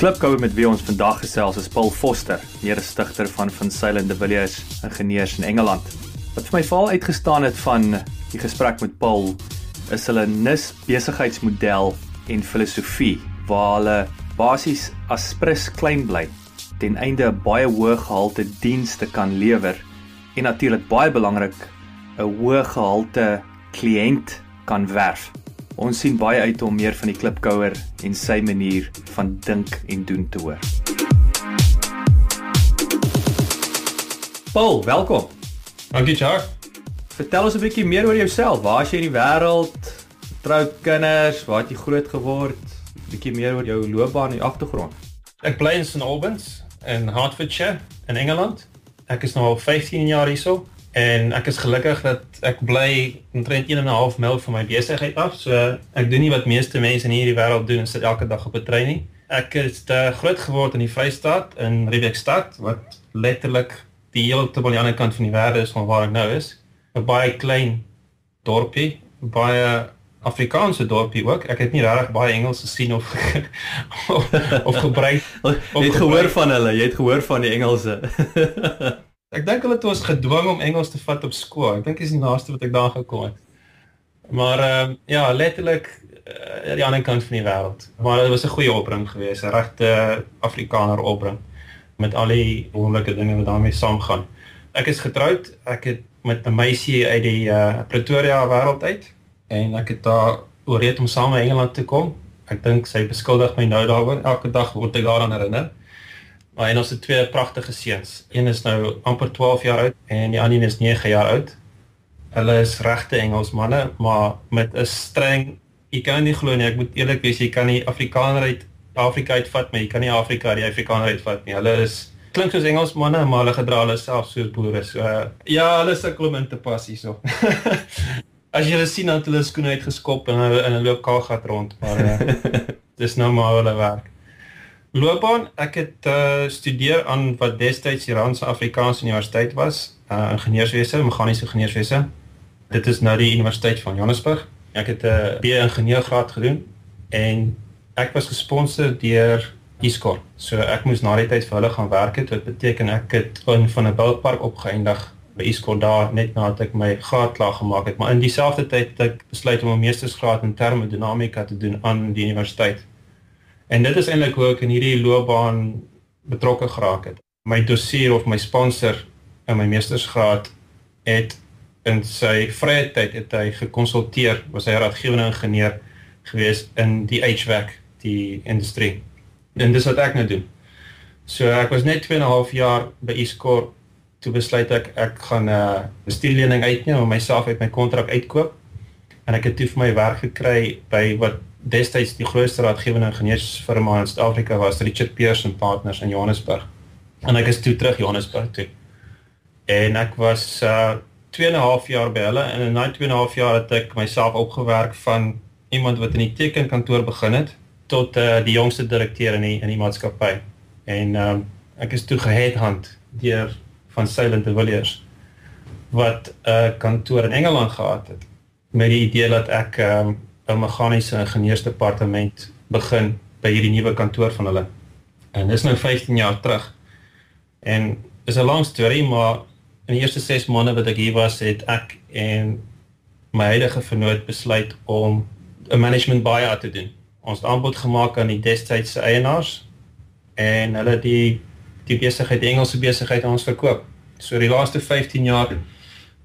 Klipkouer met wie ons vandag gesels is Paul Foster, mede-stigter van Van Sailen de Villiers Ingenieurs in Engeland. Wat vir my veral uitgestaan het van die gesprek met Paul is hulle NIS besigheidsmodel en filosofie waar hulle basies as sprus klein bly ten einde 'n baie hoë gehalte dienste kan lewer en natuurlik baie belangrik 'n hoë gehalte kliënt kan werf. Ons sien baie uit om meer van die klipkouer en sy manier van dink en doen te hoor. Paul, welkom. Dankie, Jacques. Vertel ons 'n bietjie meer oor jouself. Waar is jy in die wêreld? Troud kinders, waar het jy groot geword? 'n Bietjie meer oor jou loopbaan en agtergrond. Ek bly in St Albans in Hertfordshire in Engeland. Ek is nou al 15 jaar hierso en ek is gelukkig dat ek bly omtrent 1 en 'n half myl van my besigheid af. So ek doen nie wat meeste mense in hierdie wêreld doen en sit elke dag op 'n trein nie. Ek het uh, groot geword in die Vrystaat in Riebeeckstad wat letterlik die hele te aan die ander kant van die wêreld is van waar ek nou is. 'n baie klein dorpie, baie Afrikaanse dorpie ook. Ek het nie regtig baie Engels gesien of of, of gebruik of jy het gehoor van hulle, jy het gehoor van die Engelse. ek dink hulle het ons gedwing om Engels te vat op skool. Ek dink dis die naaste wat ek daar gekom het. Maar ehm uh, ja, letterlik uh, die ander kant van die wêreld. Maar dit was 'n goeie opbring geweest, 'n regte Afrikaner opbring met al die wonderlike dinge wat daarmee saamgaan. Ek is getroud. Ek het met 'n meisie uit die uh, Pretoria wêreld uit en ek het daar ooreed om saam na Engeland te kom. Ek dink sy beskuldig my nou daaroor. Elke dag word ek daaraan herinner. Maar en ons het twee pragtige seuns. Een is nou amper 12 jaar oud en die ander is 9 jaar oud. Hulle is regte Engelsmanne, maar met 'n streng Jy kan nie glo nie, ek moet eerlik wees, jy kan nie Afrikaner uit Afrika uitvat, maar jy kan nie Afrika die Afrikaner uitvat nie. Hulle is klink soos Engelsmanne, maar hulle gedra hulle self soos boere. So uh, ja, hulle sukkel om in te pas hierso. As jy hulle sien dat hulle skoene uitgeskop en hulle in 'n loop kagat rond, maar uh, dis nou maar hulle werk. Loopbaan, ek het uh, studeer aan wat destyds die Randse Afrikaanse Universiteit was, uh, ingenieurswese, meganiese ingenieurswese. Dit is nou die Universiteit van Johannesburg. Ek het 'n uh, B-ingenieurgraad gedoen en ek was gesponsor deur Iskor. So ek moes na die tyd vir hulle gaan werk het. Dit beteken ek het in van 'n boupark opgeëindig by Iskor daar net nadat ek my graad klaar gemaak het. Maar in dieselfde tyd het ek besluit om 'n meestersgraad in termodinamika te doen aan die universiteit. En dit is eintlik hoe ek in hierdie loopbaan betrokke geraak het. My dossier of my sponsor in my meestersgraad het in sy vrye tyd het hy gekonsulteer, was hy raadgewende ingenieur gewees in die HVAC, die industrie en dis wat ek nou doen. So ek was net 2 en 'n half jaar by Escort toe besluit ek ek gaan 'n uh, bestuurlening uitneem om myself uit my kontrak uitkoop en ek het toe vir my werk gekry by wat destyds die grootste raadgewende ingenieursfirma in Suid-Afrika was, Richard Pearson Partners in Johannesburg. En ek is toe terug Johannesburg toe. En ek was uh 2 en 'n half jaar by hulle en in daai 2 en 'n half jaar het ek myself opgewerk van iemand wat in die tekenkantoor begin het tot uh, die jongste direkteur in die in die maatskappy. En ehm um, ek is toe geheadhunt deur van Silent de Villiers wat 'n uh, kantoor in Engeland gehad het met die idee dat ek ehm um, 'n meganiese ingenieursdepartement begin by hierdie nuwe kantoor van hulle. En dis nou 15 jaar terug. En is 'n lang storie, maar in die eerste 6 maande wat ek hier was, het ek en my huidige vernoot besluit om 'n management buyout te doen ons aanbod gemaak aan die destydse eienaars en hulle die die besigheid, die Engelse besigheid aan ons verkoop. So die laaste 15 jaar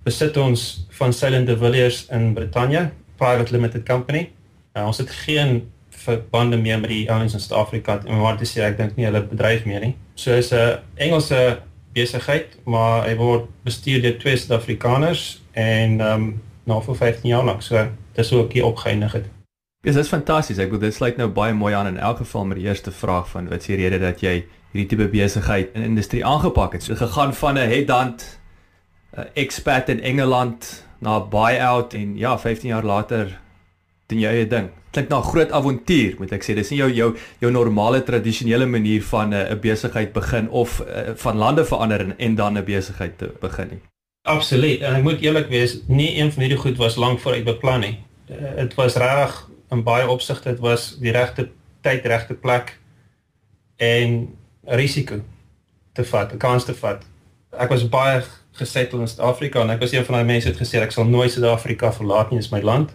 besit ons van Silent de Villiers in Brittanje, private limited company. Uh, ons het geen verbande meer met die ouens in Suid-Afrika en maar dis ek dink nie hulle bedryf meer nie. So is 'n Engelse besigheid, maar hy word bestuur deur twee Suid-Afrikaners en ehm um, nou vir 15 jaar lank. So dis ook hier opgeëindig het. Ja, dis fantasties. Ek bedoel dit sluit nou baie mooi aan in elk geval met die eerste vraag van wat is die rede dat jy hierdie tipe besigheid in industrie aangepak het. So gegaan van 'n headhunt 'n expat in Engeland na 'n buyout en ja, 15 jaar later doen jy eie ding. Klink na 'n groot avontuur, moet ek sê. Dis nie jou jou jou normale tradisionele manier van 'n uh, besigheid begin of uh, van lande verander en, en dan 'n besigheid te begin nie. Absoluut. En ek moet eerlik wees, nie een van hierdie goed was lank vooruit beplan nie. Dit uh, was reg in baie opsigte, dit was die regte tyd, regte plek en risiko te vat, 'n kans te vat. Ek was baie gesettel in Suid-Afrika en ek was een van daai mense wat gesê ek sal nooit Suid-Afrika verlaat nie, dit is my land.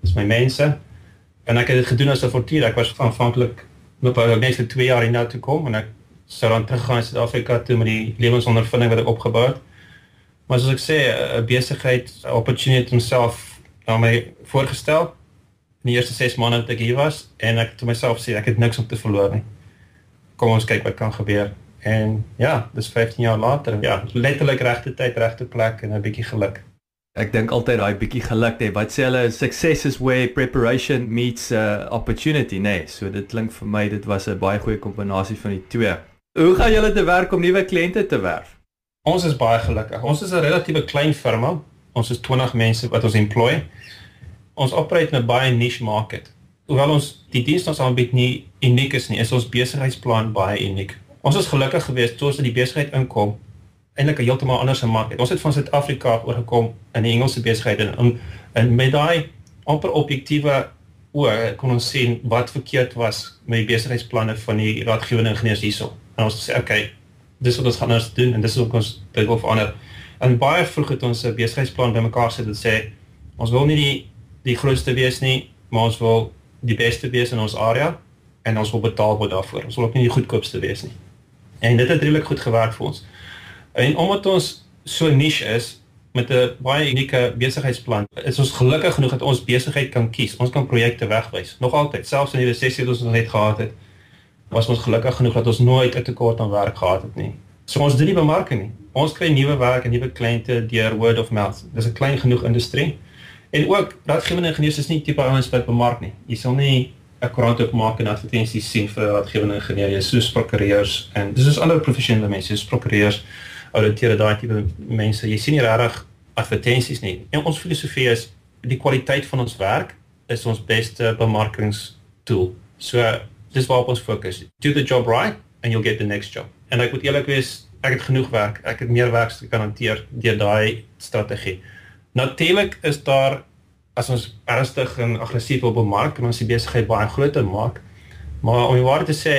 Dit is my mense. En ek het dit gedoen as 'n avontuur. Ek was aanvanklik loop ek net vir 2 jaar hier nou toe kom en ek sou dan teruggaan Suid-Afrika toe met die lewensondervinding wat ek opgebou het. Maar soos ek sê, 'n besigheid, opportunity homself aan my voorgestel in die eerste 6 maande wat ek hier was en ek het myself sê ek het niks om te verloor nie. Kom ons kyk wat kan gebeur. En ja, dis 15 jaar later. Ja, letterlik regte tyd, regte plek en 'n bietjie geluk. Ek dink altyd daai bietjie geluk hê. Wat sê hulle success is where preparation meets uh, opportunity, nee. So dit klink vir my dit was 'n baie goeie kombinasie van die twee. Hoe gaan julle te werk om nuwe kliënte te werf? Ons is baie gelukkig. Ons is 'n relatiewe klein firma. Ons is 20 mense wat ons employ. Ons operate in 'n baie niche market. Hoewel ons die dienste ons aanbied nie uniek is nie, is ons besigheidsplan baie uniek. Ons is gelukkig geweest toe ons in die besigheid inkom. Eintlik 'n heeltemal ander se mark. Ons het van Suid-Afrika oorgekom in die Engelse besigheid en en met daai amper objektiewe oë kon ons sien wat verkeerd was met die besigheidsplanne van die raadgewende ingenieurs hierso. En ons sê, "Oké, okay, dis wat ons gaan nou doen en dis ook ons dit wil verander." En baie vroeg het ons 'n besigheidsplan bymekaar gesit en sê, "Ons wil nie die die grootste wees nie, maar ons wil die beste wees in ons area en ons wil betaal word daarvoor. Ons wil ook nie die goedkoopste wees nie." En dit het redelik goed gewerk vir ons. En omdat ons so niche is met 'n baie unieke besigheidsplan, is ons gelukkig genoeg dat ons besigheid kan kies. Ons kan projekte wegwys. Nog altyd, selfs in die resessie wat ons net gehad het, was ons gelukkig genoeg dat ons nooit 'n tekort aan werk gehad het nie. So ons doen nie bemarking nie. Ons kry nuwe werk en nuwe kliënte deur word of mouth. Dis 'n klein genoeg industrie. En ook raadgewende ingenieurs is nie tipe ouens wat bemark nie. Jy sal nie 'n koerant opmaak en advertensies sien vir raadgewende ingenieurs, soos prokureurs en dis is ander professionele mense, soos prokureurs, auditeure, daai tipe mense. Jy sien nie regtig advertensies nie. En ons filosofie is die kwaliteit van ons werk is ons beste bemarkingstool. So dis waarop ons fokus. Do the job right and you'll get the next job. En ek moet eerlik wees, ek het genoeg werk. Ek het meer werk te kan hanteer deur daai strategie. Natuurlik is daar as ons ernstig en aggressief wil bemark en ons die besigheid baie groter maak. Maar om die waarheid te sê,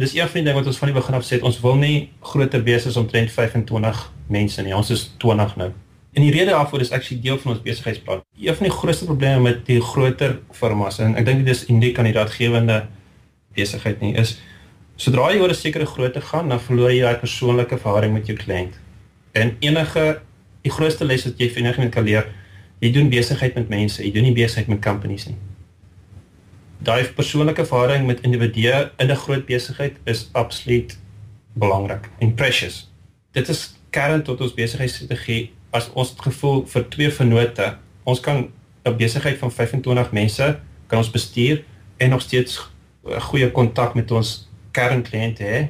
dis een van die dinge wat ons van die begin af sê, ons wil nie groter wees as omtrent 25 mense nie. Ons is 20 nou. En die rede daarvoor is actually deel van ons besigheidsplan. Een van die grootste probleme met die groter firmas en ek dink dit is uniek aan die raadgewende besigheid nie is sodra jy oor 'n sekere grootte gaan, dan verloor jy daai persoonlike verhouding met jou kliënt. En enige die grootste les wat jy vir enige iemand kan leer jy doen besigheid met mense, jy doen nie besigheid met companies nie. Daai persoonlike verhouding met individue in 'n groot besigheid is absoluut belangrik en precious. Dit is kern tot ons besigheidsstrategie. As ons het gevoel vir twee vennote, ons kan 'n besigheid van 25 mense kan ons bestuur en nog steeds goeie kontak met ons kernkliënte hê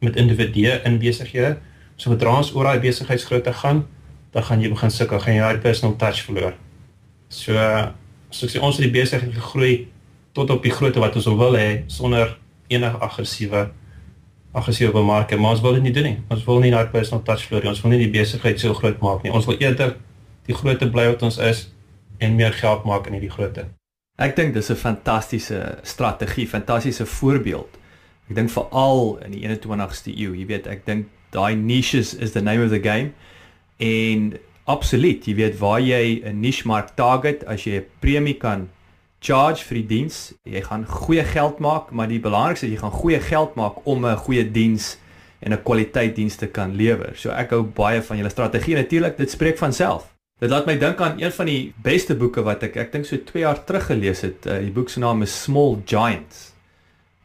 met individue in besighede. So sodra ons oor daai besigheidsgrootte gaan, dan gaan jy begin sukkel, gaan jy daai personal touch verloor. So so ek sê ons het die besigheid gegroei tot op die grootte wat ons wil hê sonder enige aggressiewe aggressiewe bemarking, maar ons wil dit nie doen nie. Ons wil nie daai personal touch verloor nie. Ons wil nie die besigheid so groot maak nie. Ons wil eerder die grootte bly wat ons is en meer geld maak in hierdie grootte. Ek dink dis 'n fantastiese strategie, fantastiese voorbeeld. Ek dink veral in die 21ste eeu, jy weet, ek dink daai niches is the name of the game. En absoluut, jy weet waar jy 'n niche mark target as jy 'n premie kan charge vir die diens, jy gaan goeie geld maak, maar die belangrikste is jy gaan goeie geld maak om 'n goeie diens en 'n kwaliteit dienste kan lewer. So ek hou baie van julle strategie natuurlik, dit spreek van self. Dit laat my dink aan een van die beste boeke wat ek ek dink so 2 jaar terug gelees het. Uh, die boek se naam is Small Giants.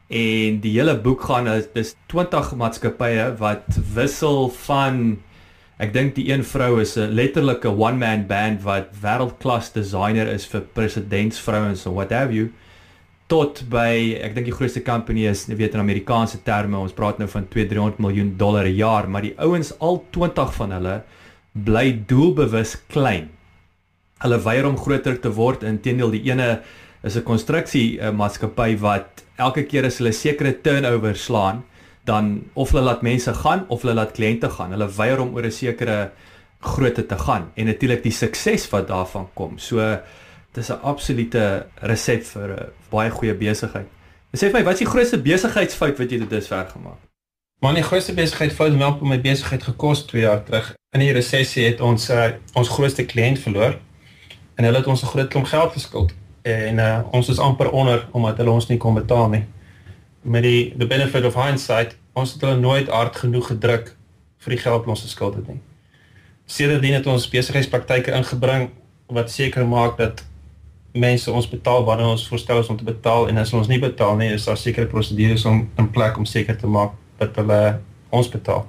En die hele boek gaan is dis 20 maatskappye wat wissel van ek dink die een vrou is 'n letterlike one man band wat wêreldklas designer is vir presidentsvrouens en what have you tot by ek dink die grootste company is, weet in Amerikaanse terme, ons praat nou van 2-300 miljoen dollar 'n jaar, maar die ouens al 20 van hulle bly doelbewus klein. Hulle weier om groter te word. Inteendeel, die ene is 'n konstruksie uh, maatskappy wat elke keer as hulle sekere turnover slaan, dan of hulle laat mense gaan of hulle laat kliënte gaan. Hulle weier om oor 'n sekere grootte te gaan en natuurlik die sukses wat daarvan kom. So dis 'n absolute resep vir 'n baie goeie besigheid. Sê vir my, wat is die grootste besigheidsfout wat jy tot dusver gemaak het? Maar die grootste besigheidsfout het wel my besigheid gekos 2 jaar terug. In die resessie het ons uh, ons grootste kliënt verloor en hulle het ons 'n groot klomp geld geskuld en uh, ons is amper onder omdat hulle ons nie kon betaal nie. Met die the benefit of hindsight, ons het hulle nooit hard genoeg gedruk vir die geld wat ons geskuld het nie. Sedertdien het ons besigheidspraktyke ingebring wat seker maak dat mense ons betaal wanneer ons voorstel is om te betaal en as ons nie betaal nie, is daar sekere prosedures om in plek om seker te maak dat hulle ons betaal.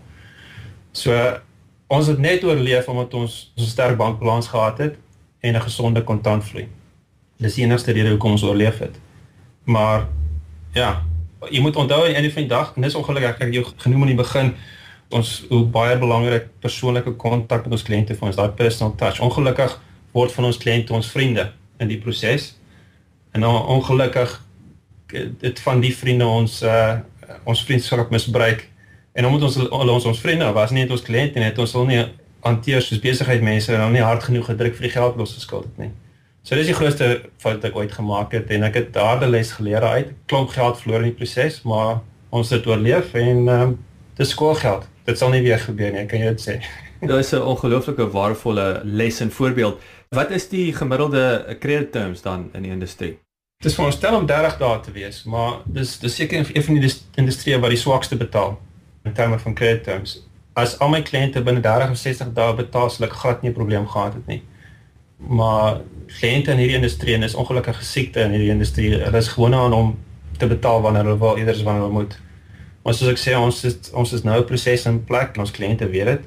So ons het net oorleef omdat ons so 'n sterk bankbalans gehad het en 'n gesonde kontantvloei. Dis die enigste rede hoekom ons oorleef het. Maar ja, jy moet onthou aan die einde van die dag, en dis ongelukkig ek het jou genoem aan die begin, ons hoe baie belangrik persoonlike kontak met ons kliënte vir ons daai personal touch. Ongelukkig word van ons kliënte ons vriende in die proses. En nou ongelukkig dit van die vriende ons uh ons vriendskap misbruik. En omdat ons al ons ons vriende was nie net ons kliënte net ons wil nie hanteer soos besigheidmense en nou nie hard genoeg gedruk vir die geld los geskuld het nie. So dis die grootste fout wat ek ooit gemaak het en ek het daardie les geleer uit. Klomp geld verloor in die proses, maar ons het oorleef en ehm um, dis skoolgeld. Dit sal nie weer gebeur nie, kan jy dit sê. Dit is 'n ongelooflike waardevolle les en voorbeeld. Wat is die gemiddelde credit terms dan in die industrie? Dit is veronderstel om 30 dae te wees, maar dis dis seker een van die industrieë wat die swakste betaal in terme van credit terms. As al my kliënte binne 30 of 60 dae betaal, sal ek glad nie 'n probleem gehad het nie. Maar kliënte in hierdie industrie en is ongelukkige siekte in hierdie industrie, hulle is gewoond aan om te betaal wanneer hulle wil, eerder as wanneer hulle moet. Maar soos ek sê, ons is ons is nou 'n proses in plek en ons kliënte weet dit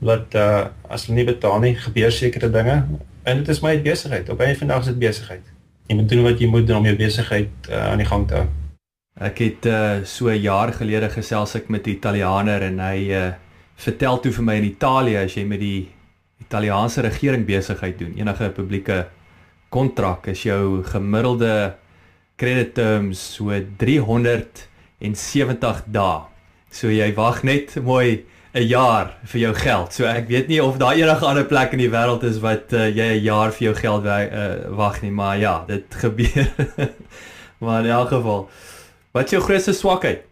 dat uh as hulle nie betaal nie, gebeur sekere dinge en dit is my besigheid. Op 'n vandag is dit besigheid. Jy moet doen wat jy moet doen om jou besigheid uh, aan die gang te hou. Ek het uh so 'n jaar gelede gesels ek met 'n Italianer en hy uh vertel toe vir my in Italië as jy met die Italiaanse regering besigheid doen, enige publieke kontrak is jou gemiddelde credit terms so 370 dae. So jy wag net mooi 'n jaar vir jou geld. So ek weet nie of daar enige ander plek in die wêreld is wat uh, jy 'n jaar vir jou geld uh, wag nie, maar ja, dit gebeur. maar in elk geval, wat is jou grootste swakheid?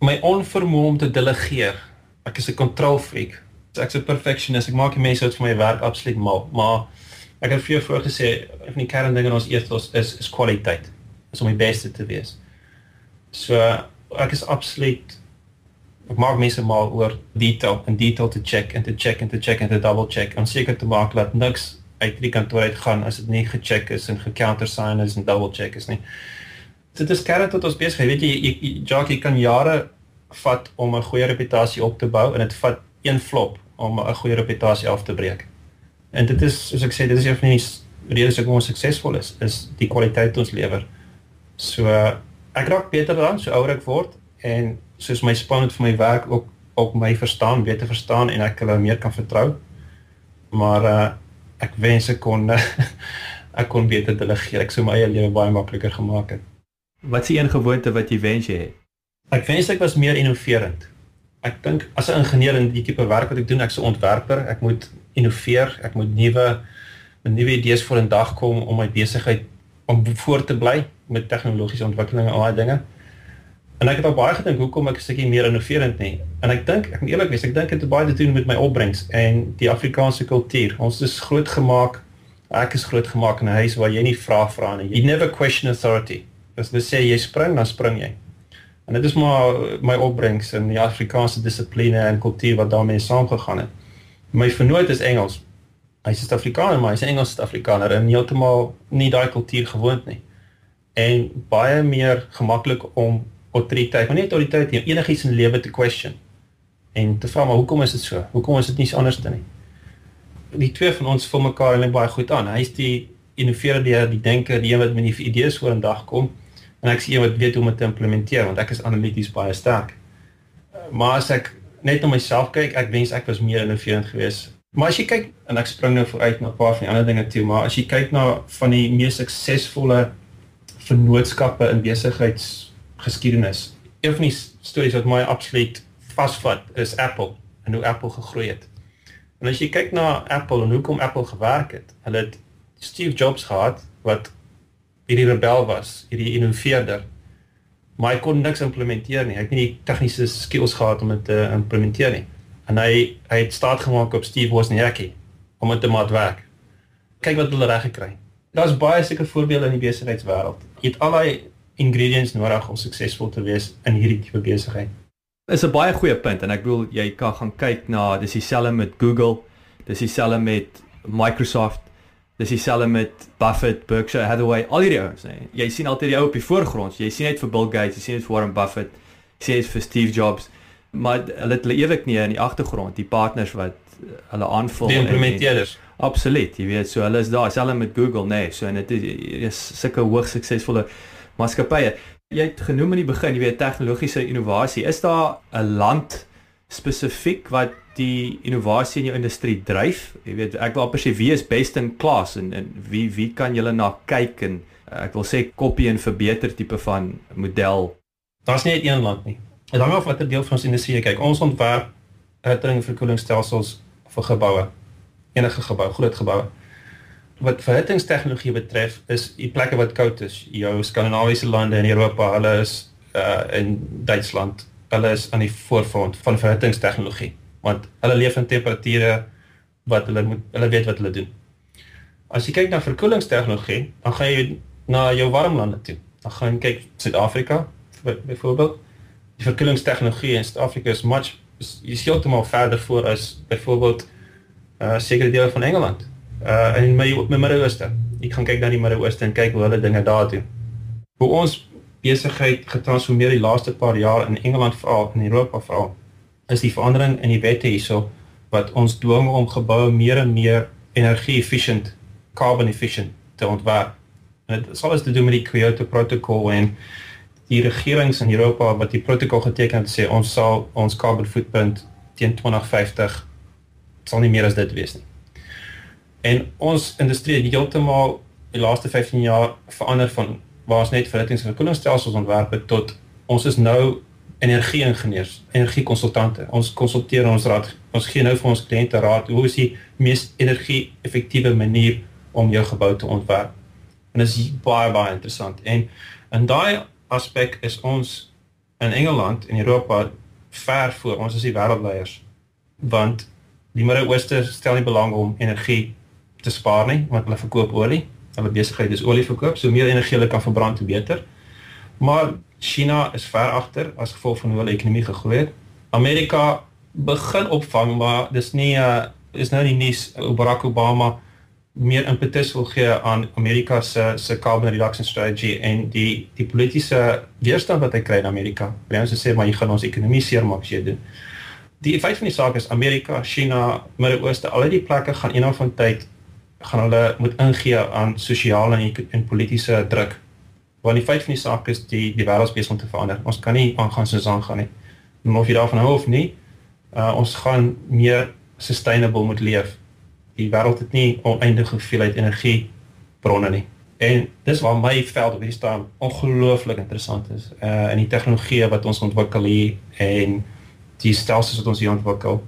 My onvermoë om te delegeer. Ek is 'n control freak. Ek's 'n perfectionist. Ek maak die mense uit vir my werk absoluut mal, maar ek het vir jou voorgesê, een van die kerndinge in ons ethos is is kwaliteit. Is om die beste te wees. So ek is absoluut ek maak mense maar oor detail en detail te check en te check en te check en te double check om seker te maak dat niks uit die kantoor uit gaan as dit nie gecheck is en gecountersign is en double check is nie. Dit is kern tot ons besig. Weet jy, jy Jackie kan jare vat om 'n goeie reputasie op te bou en dit vat een flop om 'n goeie reputasie af te breek. En dit is soos ek sê, dit is een van die redes hoekom ons suksesvol is, is die kwaliteit ons lewer. So ek raak beter dan so ouer ek word en soos my span het vir my werk ook ook my verstaan, beter verstaan en ek hulle meer kan vertrou. Maar uh ek wens ek kon ek kon beter delegeer. Ek sou my eie lewe baie makliker gemaak het. Wat is een gewoonte wat jy wens jy het? Ek wens ek was meer innoverend. Ek dink as 'n ingenieur in die tipe werk wat ek doen, ek's 'n ontwerper, ek moet innoveer, ek moet nuwe nuwe idees voor in dag kom om my besigheid om voor te bly met tegnologiese ontwikkelinge en al daai dinge. En ek het al baie gedink hoekom ek 'n stukkie meer innoverend nie. En ek dink, ek moet eerlik wees, ek dink dit het baie te doen met my opbrengs en die Afrikaanse kultuur. Ons is grootgemaak, ek is grootgemaak in 'n huis waar jy nie vra vra nie. You never question authority. As hulle sê jy spring, dan spring jy. En dit is maar my opbrengs in die Afrikaanse dissipline en kultuur wat daarmee saamgegaan het. My vernoot is Engels. Hy's Suid-Afrikaner, maar hy's Engels Suid-Afrikaner en heeltemal nie daai kultuur gewoond nie. En baie meer gemaklik om autoriteit, maar nie autoriteit nie, enigiets in lewe te question. En te vra maar hoekom is dit so? Hoekom is dit nie anders dan nie? Die twee van ons vul mekaar eintlik baie goed aan. Hy's die innoveerder, die denker, die een wat met die idees voor in dag kom en ek sien wat weet hoe om dit te implementeer want ek is analities baie sterk. Maar as ek net na myself kyk, ek wens ek was meer innoverend geweest. Maar as jy kyk en ek spring nou vooruit na 'n paar van die ander dinge toe, maar as jy kyk na van die mees suksesvolle vennootskappe in besigheidsgeskiedenis, een van die stories wat my absoluut vasvat is Apple en hoe Apple gegroei het. En as jy kyk na Apple en hoekom Apple gewerk het, hulle het Steve Jobs gehad wat hierdie rebel was, hierdie innoveerder. Maar hy kon niks implementeer nie. Hy het nie die tegniese skills gehad om dit te implementeer nie. En hy hy het staat gemaak op Steve Wozniacki om dit te maak werk. Kyk wat hulle reg gekry. Daar's baie seker voorbeelde in die besigheidswêreld. Jy het al daai ingredients nodig om suksesvol te wees in hierdie tipe besigheid. Is 'n baie goeie punt en ek bedoel jy kan gaan kyk na dis dieselfde met Google, dis dieselfde met Microsoft Dis dieselfde met Buffett, Berkshire Hathaway, al hierdie ouens, nê. Jy sien altyd die ou op die voorgrond. Jy sien net vir Bill Gates, jy sien net vir Warren Buffett, jy sien net vir Steve Jobs. Maar hulle het hulle ewig nie in die agtergrond, die partners wat hulle aanvul. Die implementeerders. Absoluut. Jy weet, so hulle is daar, selfs met Google, nê. So en dit is, is sulke hoogs suksesvolle maatskappye. Jy het genoem in die begin, jy weet tegnologiese innovasie. Is daar 'n land spesifiek wat die innovasie in jou industrie dryf. Jy weet, ek wil amper sê wie is best in class en en wie wie kan julle na kyk en uh, ek wil sê kopie en verbeter tipe van model. Daar's nie een land nie. Dit hang af watter deel van ons industrie jy kyk. Ons ontwerp hittering en verkoelingsstelsels vir geboue. Enige gebou, groot geboue. Wat verhittingstegnologie betref, is die plekke wat koud is, jou skandinawiese lande in Europa, hulle is uh in Duitsland, hulle is aan die voorfront van verhittingstegnologie want hulle leef in temperature wat hulle moet hulle weet wat hulle doen. As jy kyk na verkoelingstegnologie, dan gaan jy na jou warm lande toe. Dan gaan jy kyk Suid-Afrika byvoorbeeld. Die verkoelingstegnologie in Suid-Afrika is much is is heeltemal verder voor as byvoorbeeld uh sekere dele van Engeland. Uh in my my Midde-Ooste. Ek gaan kyk na die Midde-Ooste en kyk hoe hulle dinge daar doen. Hoe ons besigheid getransformeer die laaste paar jaar in Engeland veral en Europa veral is die verandering in die wette hierso wat ons dwing om geboue meer en meer energie-efficient, carbon efficient te ontwerp. En dit sal as te doen met die Kyoto protokol en die regerings in Europa wat die protokol geteken het sê ons sal ons carbon footprint teen 2050 sal nie meer as dit wees nie. En ons industrie het heeltemal die laaste 15 jaar verander van waar ons net verhittings en koelingsstelsels ontwerp het tot ons is nou energie-ingenieurs, energie-konsultante. Ons konsulteer ons raad. Ons gee nou vir ons kliënte raad hoe is die mees energie-effektiewe manier om jou gebou te ontwerp. En dit is baie baie interessant. En in daai aspek is ons in Engeland en Europa ver voor. Ons is die wêreldleiers. Want die Midde-Ooste stel nie belang om energie te spaar nie, want hulle verkoop olie. Hulle besigheid is olie verkoop. So meer energie hulle kan verbrand, hoe beter. Maar China is ver agter as gevolg van hoe hulle ekonomie gegroei het. Amerika begin opvang, maar dis nie uh is nou nie nuus Barack Obama meer impetus wil gee aan Amerika se se carbon reduction strategy en die die politieke weerstand wat hy kry in Amerika. Hulle sê maar jy gaan ons ekonomie seermaak as jy doen. Die feit van die saak is Amerika, China, Midde-Ooste, al die plekke gaan eendag van tyd gaan hulle moet ingee aan sosiale en, en politieke druk Want die feit van die saak is die die wêreld besig om te verander. Ons kan nie aangaan soos aangaan nie. En of jy daarvan hou of nie, uh, ons gaan meer sustainable moet leef. Die wêreld het nie oneindige hoeveelheid energie bronne nie. En dis waar my veld op hierdie staan ongelooflik interessant is. Uh in die tegnologie wat ons ontwikkel hier en die stelsels wat ons hier ontwikkel.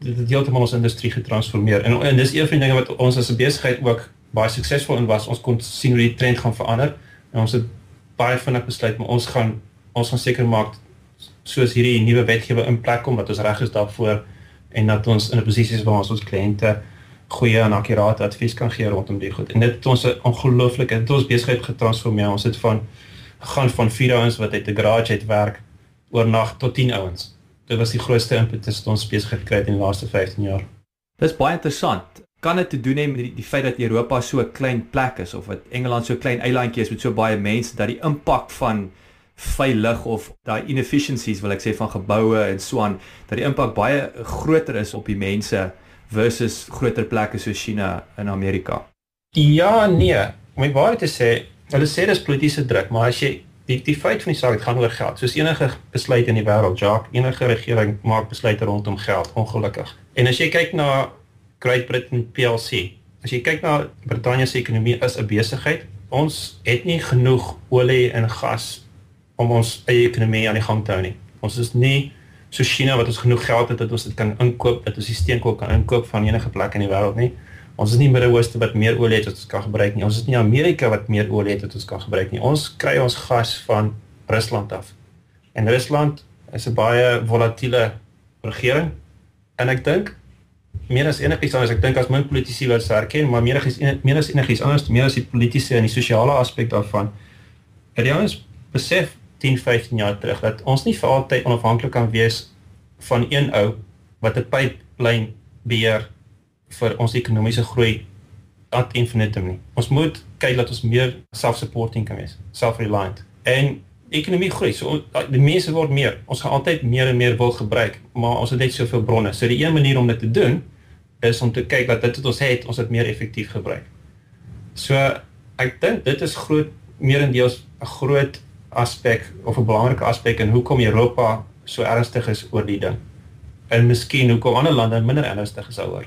Dit het heeltemal ons industrie getransformeer. En, en dis een van die dinge wat ons as 'n besigheid ook baie suksesvol in was. Ons kon sien hoe die trend gaan verander. En ons het baie vinnig besluit maar ons gaan ons gaan seker maak soos hierdie nuwe wetgewing in plek kom dat ons reg is daarvoor en dat ons in 'n posisie is waar ons ons kliënte goeie en akkurate advies kan gee rondom die goed. En dit het ons 'n ongelooflike het ons besigheid getransformeer. Ons het van gaan van vier ouens wat uit 'n garage uit werk oornag tot 10 ouens. Dit was die grootste impetus wat ons besigheid gekry het in die laaste 15 jaar. Dis baie interessant. Kan dit te doen hê met die, die feit dat Europa so 'n klein plek is of dat Engeland so 'n klein eilandjie is met so baie mense dat die impak van veilig of daai inefficiencies wil ek sê van geboue en so aan dat die impak baie groter is op die mense versus groter plekke soos China en Amerika. Ja, nee. Om my baie te sê, hulle sê dis politieke druk, maar as jy die die feit van die saak, gaan oor geld. Soos enige besluit in die wêreld, Jacques, enige regering maak besluite rondom geld, ongelukkig. En as jy kyk na Great Britain PLC, as jy kyk na Brittanje se ekonomie is 'n besigheid, ons het nie genoeg olie en gas om ons eie ekonomie aan die gang te hou nie. Ons is nie so China wat ons genoeg geld het dat ons dit kan inkoop, dat ons die steenkool kan inkoop van enige plek in die wêreld nie. Ons is nie Midde-Ooste wat meer olie het wat ons kan gebruik nie. Ons is nie Amerika wat meer olie het wat ons kan gebruik nie. Ons kry ons gas van Rusland af. En Rusland is 'n baie volatiele regering. En ek dink meer as enigiets anders, ek dink as min politici wil erken, maar meer as meer as enigiets anders, meer as die politieke en die sosiale aspek daarvan. Het die ouens besef 10, 15 jaar terug dat ons nie vir altyd onafhanklik kan wees van een ou wat 'n pyplyn beheer vir ons ekonomiese groei ad infinitum nie. Ons moet kyk dat ons meer self-supporting kan wees, self-reliant. En ekonomie groei. So die mense word meer. Ons gaan altyd meer en meer wil gebruik, maar ons het net soveel bronne. So die een manier om dit te doen is om te kyk dat dit wat ons het, ons dit meer effektief gebruik. So ek dink dit is groot meerendeels 'n groot aspek of 'n belangrike aspek in hoekom Europa so ernstig is oor die ding. En miskien hoekom ander lande minder ernstig is daaroor.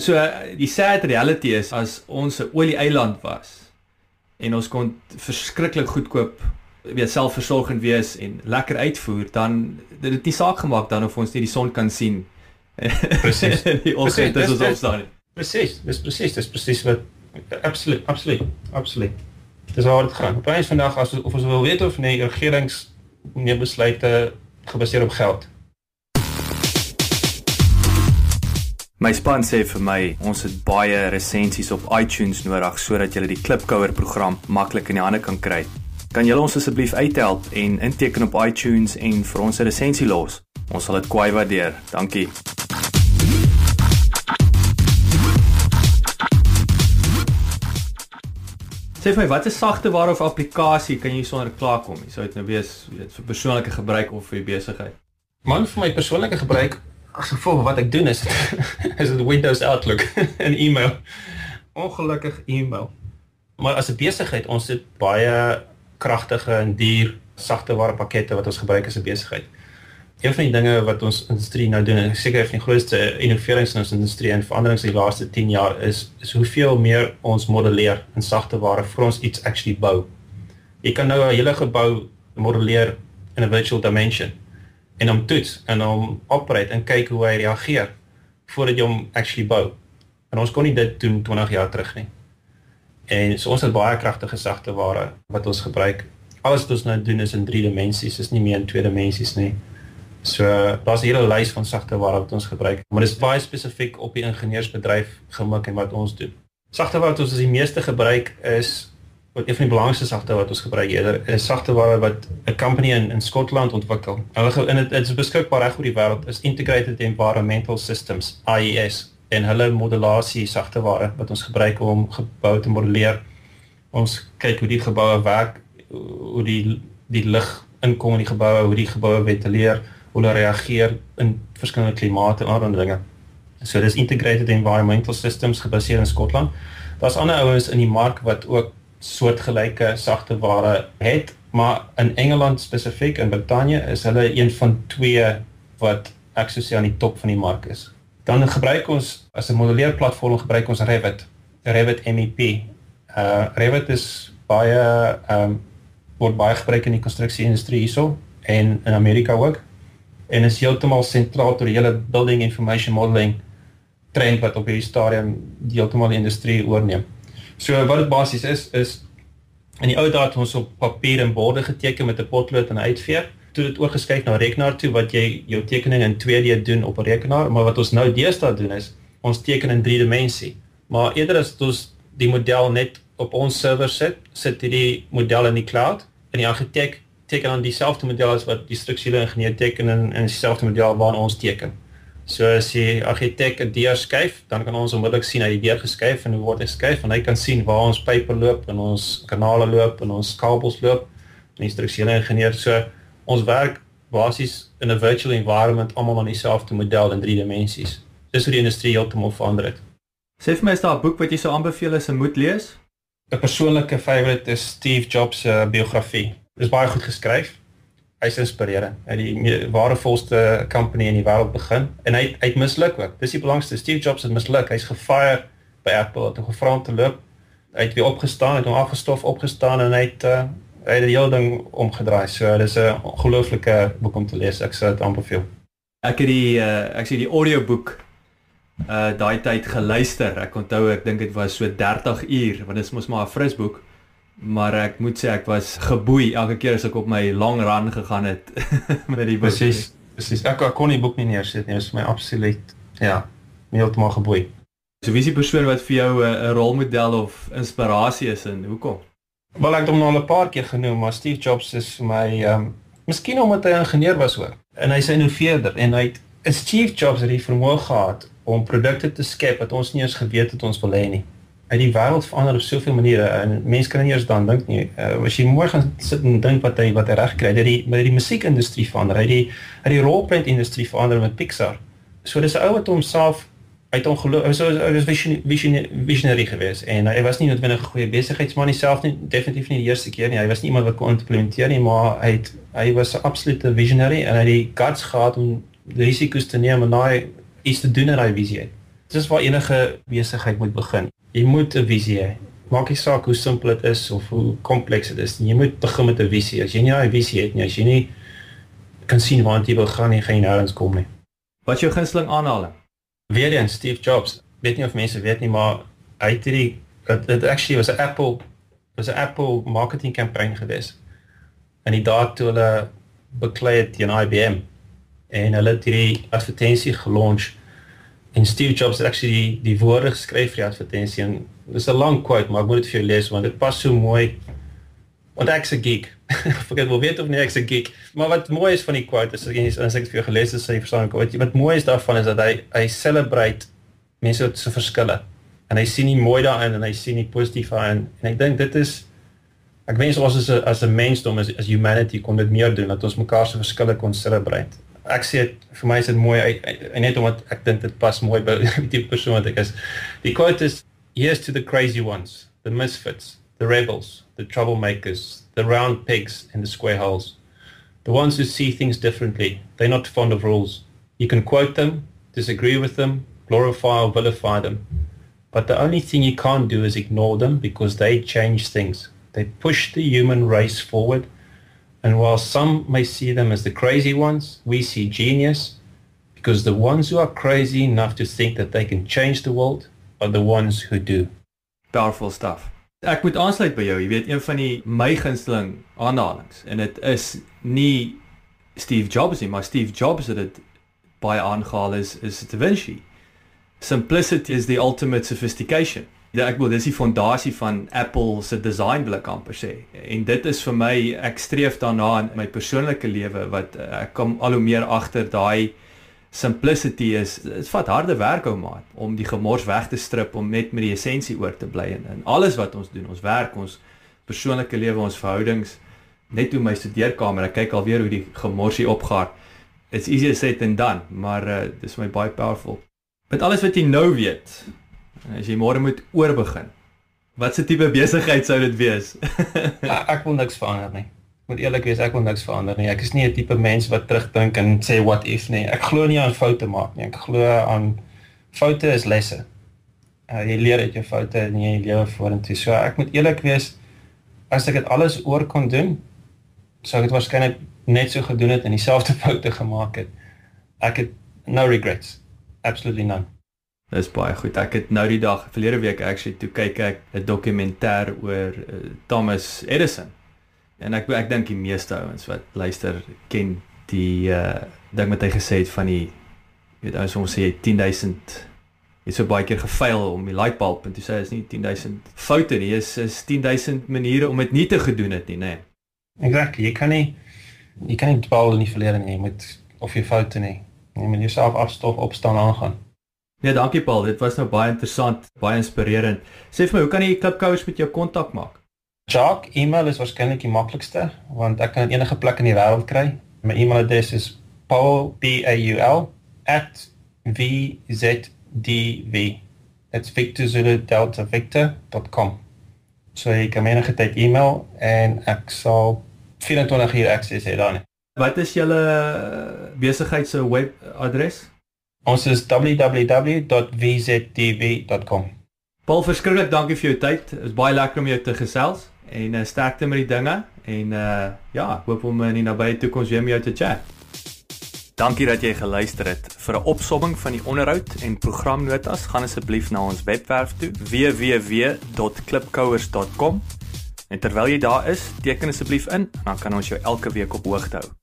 So die sad reality is as ons 'n olie-eiland was en ons kon verskriklik goedkoop weet selfversorgend wees en lekker uitvoer dan dit het nie saak gemaak dan of ons nie die son kan sien. Presies. die oggend is ons opstaan. Presies, dis presies, dis presies wat absoluut, absoluut, absoluut. Dis waar dit gaan. Op 'n vandag as of ons wil weet of nee regerings neem besluite gebaseer op geld. My span sê vir my ons het baie resensies op iTunes nodig sodat jy die Klipkouer program maklik in die hande kan kry. Kan julle ons asseblief uithelp en inteken op iTunes en vir ons 'n resensie los? Ons sal dit kwai waardeer. Dankie. Sê vir my, watter sagteware of applikasie kan jy sonder klaarkom? Jy sou dit nou wees, weet vir persoonlike gebruik of vir besigheid. Man vir my persoonlike gebruik as gevolg wat ek doen is is dit Windows Outlook en e-mail. Ongelukkig e-mail. Maar as 'n besigheid, ons het baie kragtige en duur sagteware pakkette wat ons gebruik as 'n besigheid. Een van die dinge wat ons industrie nou doen, en seker een van die grootste innoverings in ons industrie en veranderings in die laaste 10 jaar is is hoeveel meer ons modelleer in sagteware vir ons iets actually bou. Jy kan nou 'n hele gebou modelleer in 'n virtual dimension en hom toets en hom operate en kyk hoe hy reageer voordat jy hom actually bou. En ons kon nie dit doen 20 jaar terug nie. En so ons het baie kragtige sagte ware wat ons gebruik. Alles wat ons nou doen is in 3 dimensies, is nie meer in 2 dimensies nie. So daar's 'n hele lys van sagte ware wat ons gebruik, maar dit is baie spesifiek op die ingenieursbedryf gemik en wat ons doen. Sagte ware wat ons die meeste gebruik is wat een van die belangrikste sagte wat ons gebruik eerder is sagteware wat 'n company in in Skotland ontwikkel. Hulle in dit is beskikbaar reg oor die wêreld is Integrated Environmental Systems IES en hulle modulasie sagteware wat ons gebruik om geboue te modelleer. Ons kyk hoe die geboue werk, hoe die die lug inkom in die geboue, hoe die geboue ventileer, hoe hulle reageer in verskillende klimate en ander dinge. So dis Integrated Environmental Systems gebaseer in Skotland. Daar's ander ouens in die mark wat ook soortgelyke sagte ware het, maar in Engeland spesifiek in Brittanje is hulle een van twee wat ek sou sê aan die top van die mark is. Dan gebruik ons as 'n modelleerplatform gebruik ons Revit, Revit MEP. Uh Revit is baie ehm um, word baie gebruik in die konstruksie industrie hierso en in Amerika ook. En is heeltemal sentraal tot die hele building information modeling trend wat op hierdie stadium heeltemal die industrie oorneem. So wat dit basies is is in die ou dae het ons op papier en borde geteken met 'n potlood en 'n uitveer. Toe dit oorgeskuif na rekenaar toe wat jy jou tekening in 2D doen op 'n rekenaar, maar wat ons nou deesdae doen is ons teken in 3 dimensie. Maar eerder as ons die model net op ons server sit, sit hierdie model in die cloud en die argitek teken dan dieselfde model as wat die strukturele ingenieur teken en en dieselfde model waarna ons teken. So as die argitek 'n deur skuif, dan kan ons onmiddellik sien hy die deur geskuif en hoe word hy geskuif en hy kan sien waar ons pype loop en ons kanale loop en ons kabels loop. Die strukturele ingenieur so ons werk basies in 'n virtual environment almal aan dieselfde model in drie dimensies. Dis hoe die industrie heeltemal verander het. Sê vir my is daar 'n boek wat jy sou aanbeveel as 'n moet lees? 'n Persoonlike favourite is Steve Jobs se uh, biografie. Dit is baie goed geskryf. Hy's inspirerend. Hy het die waardevolste company in die wêreld begin en hy hy het misluk ook. Dis die belangrikste. Steve Jobs het misluk. Hy's gefire by Apple. Het hom gevra om te loop. Hy het weer opgestaan, het hom afgestof, opgestaan en hy het uh, hy het die hele ding omgedraai. So dis 'n ongelooflike boek om te lees. Ek sou dit aanbeveel. Ek het die uh, ek sê die audioboek uh daai tyd geluister. Ek onthou ek dink dit was so 30 uur want dit is mos maar 'n frisboek. Maar ek moet sê ek was geboei elke keer as ek op my lang run gegaan het met die boek. Presies. Presies. Ek, ek kon die boek nie neersit nie. Dit is my absoluut ja, heeltemal geboei. So wie is die persoon wat vir jou 'n rolmodel of inspirasie is en hoekom? Wel ek het hom nou al 'n paar keer genoem, maar Steve Jobs is vir my ehm um, miskien omdat hy 'n ingenieur was ook. En hy's 'n innoveerder en hy het Steve Jobs het die vermoë gehad om produkte te skep wat ons nie eens geweet het ons wil hê nie. Hy het die wêreld verander op soveel maniere en mense kan nie eens dan dink nie. Uh, as jy môre sit en dink wat hy wat hy reg kry, dat die met die musiekindustrie verander, hy die hy die rolprent industrie verander met Pixar. So dis 'n ou wat homself hy het ongeloof hy was visionary visionary geweest en hy was nie noodwendig 'n goeie besigheidsman nie self nie definitief nie die eerste keer nie. Hy was nie iemand wat kon implementeer nie maar hy het hy was 'n absolute visionary en hy het die guts gehad om risiko's te neem en daai iets te doen in daai visie het dis waar enige besigheid moet begin. Jy moet 'n visie hê. Maak nie saak hoe simpel dit is of hoe kompleks dit is jy moet begin met 'n visie. As jy nie 'n visie het nie as jy nie kan sien waar jy wil gaan nie gaan jy nêrens kom nie. Wat is jou gunsteling aanhaling weer eens Steve Jobs. Weet nie of mense weet nie, maar hy het hierdie dit actually was 'n Apple was 'n Apple marketing kampanje gewees. En die dae toe hulle beklei het teen IBM en hulle het hierdie advertensie gelonch en Steve Jobs het actually die, die woorde geskryf vir die advertensie en dis 'n lang quote, maar ek moet dit vir jou lees want dit pas so mooi. Want ek's 'n geek. Vergeet wel weet of nie ek's 'n geek. Maar wat mooi is van die quote is as, as ek dit vir jou gelees het, sê jy verstaan ek wat wat mooi is daarvan is dat hy hy celebrate mense se verskille. En hy sien nie mooi daarin en hy sien nie positief daarin en ek dink dit is ek wens ons as 'n as 'n mensdom as as humanity kon dit meer doen dat ons mekaar se verskille kon celebrate. Ek sê dit vir my is dit mooi en net omdat ek dink dit pas mooi by die persoon wat ek is. Die quote is here's to the crazy ones, the misfits, the rebels, the troublemakers, the round pegs in the square holes. The ones who see things differently. They're not fond of rules. You can quote them, disagree with them, glorify or vilify them. But the only thing you can't do is ignore them because they change things. They push the human race forward. And while some may see them as the crazy ones, we see genius because the ones who are crazy enough to think that they can change the world are the ones who do. Powerful stuff. Ek moet aansluit by jou. Jy weet een van die my gunsteling aanhalinge en dit is nie Steve Jobs nie, maar Steve Jobs het dit baie aangehaal is is Da Vinci. Simplicity is the ultimate sophistication. Ja, ek wil dis die fondasie van Apple se design wil ek amper sê. En dit is vir my ek streef daarna in my persoonlike lewe wat ek kom al hoe meer agter daai simplicity is dit vat harde werk ou maat om die gemors weg te strip om net met die essensie oor te bly en, en alles wat ons doen ons werk ons persoonlike lewe ons verhoudings net hoe my studeerkamer ek kyk alweer hoe die gemorsie opgaar it's easier said than done maar uh, dis my baie powerful. Met alles wat jy nou weet as jy môre moet oorbegin wat se tipe besigheid sou dit wees? Ek wil niks verander nie moet eerlik wees, ek wil niks verander nie. Ek is nie 'n tipe mens wat terugdink en sê what if nie. Ek glo nie aan foute maak nie. Ek glo aan foute is lesse. Uh, jy leer uit jou foute en jy lewe vorentoe. So ek moet eerlik wees, as ek dit alles oor kon doen, sou ek dit waarskynlik net so gedoen het en dieselfde foute gemaak het. Ek het no regrets. Absolutely none. Dis baie goed. Ek het nou die dag verlede week actually toe kyk ek 'n dokumentêr oor uh, Thomas Edison en ek ek dink die meeste ouens wat luister ken die uh ding wat hy gesê het van die weet ons ons sê 10000 het so baie keer gefaal om die lightbulb en toe sê hy is nie 10000 foute nie is is 10000 maniere om dit nie te gedoen het nie nê nee. Exactly jy kan nie jy kan nie dwaal in die verlede nie, jy moet of jy foute nie. Jy moet jouself afstof, opstaan aangaan. Nee, dankie Paul. Dit was nou baie interessant, baie inspirerend. Sê vir my, hoe kan jy klipkouers met jou kontak maak? Jock, e-mail is waarskynlik die maklikste want ek kan enige plek in die wêreld kry. My e-mailadres is paul@vzddv. Dit's Victor Zulu Delta Victor.com. So jy kan enige tyd e-mail en ek sal 24 uur akses hê dan. Wat is julle besigheid se webadres? Ons is www.vzdv.com. Paul, verskriklik dankie vir jou tyd. Dit is baie lekker om jou te gesels en uh, sterkte met die dinge en uh ja, ek hoop om in die nabye toekoms weer met jou te chat. Dankie dat jy geluister het. Vir 'n opsomming van die onderhoud en programnotas, gaan asseblief na ons webwerf toe www.klipkouers.com. En terwyl jy daar is, teken asseblief in, dan kan ons jou elke week op hoogte hou.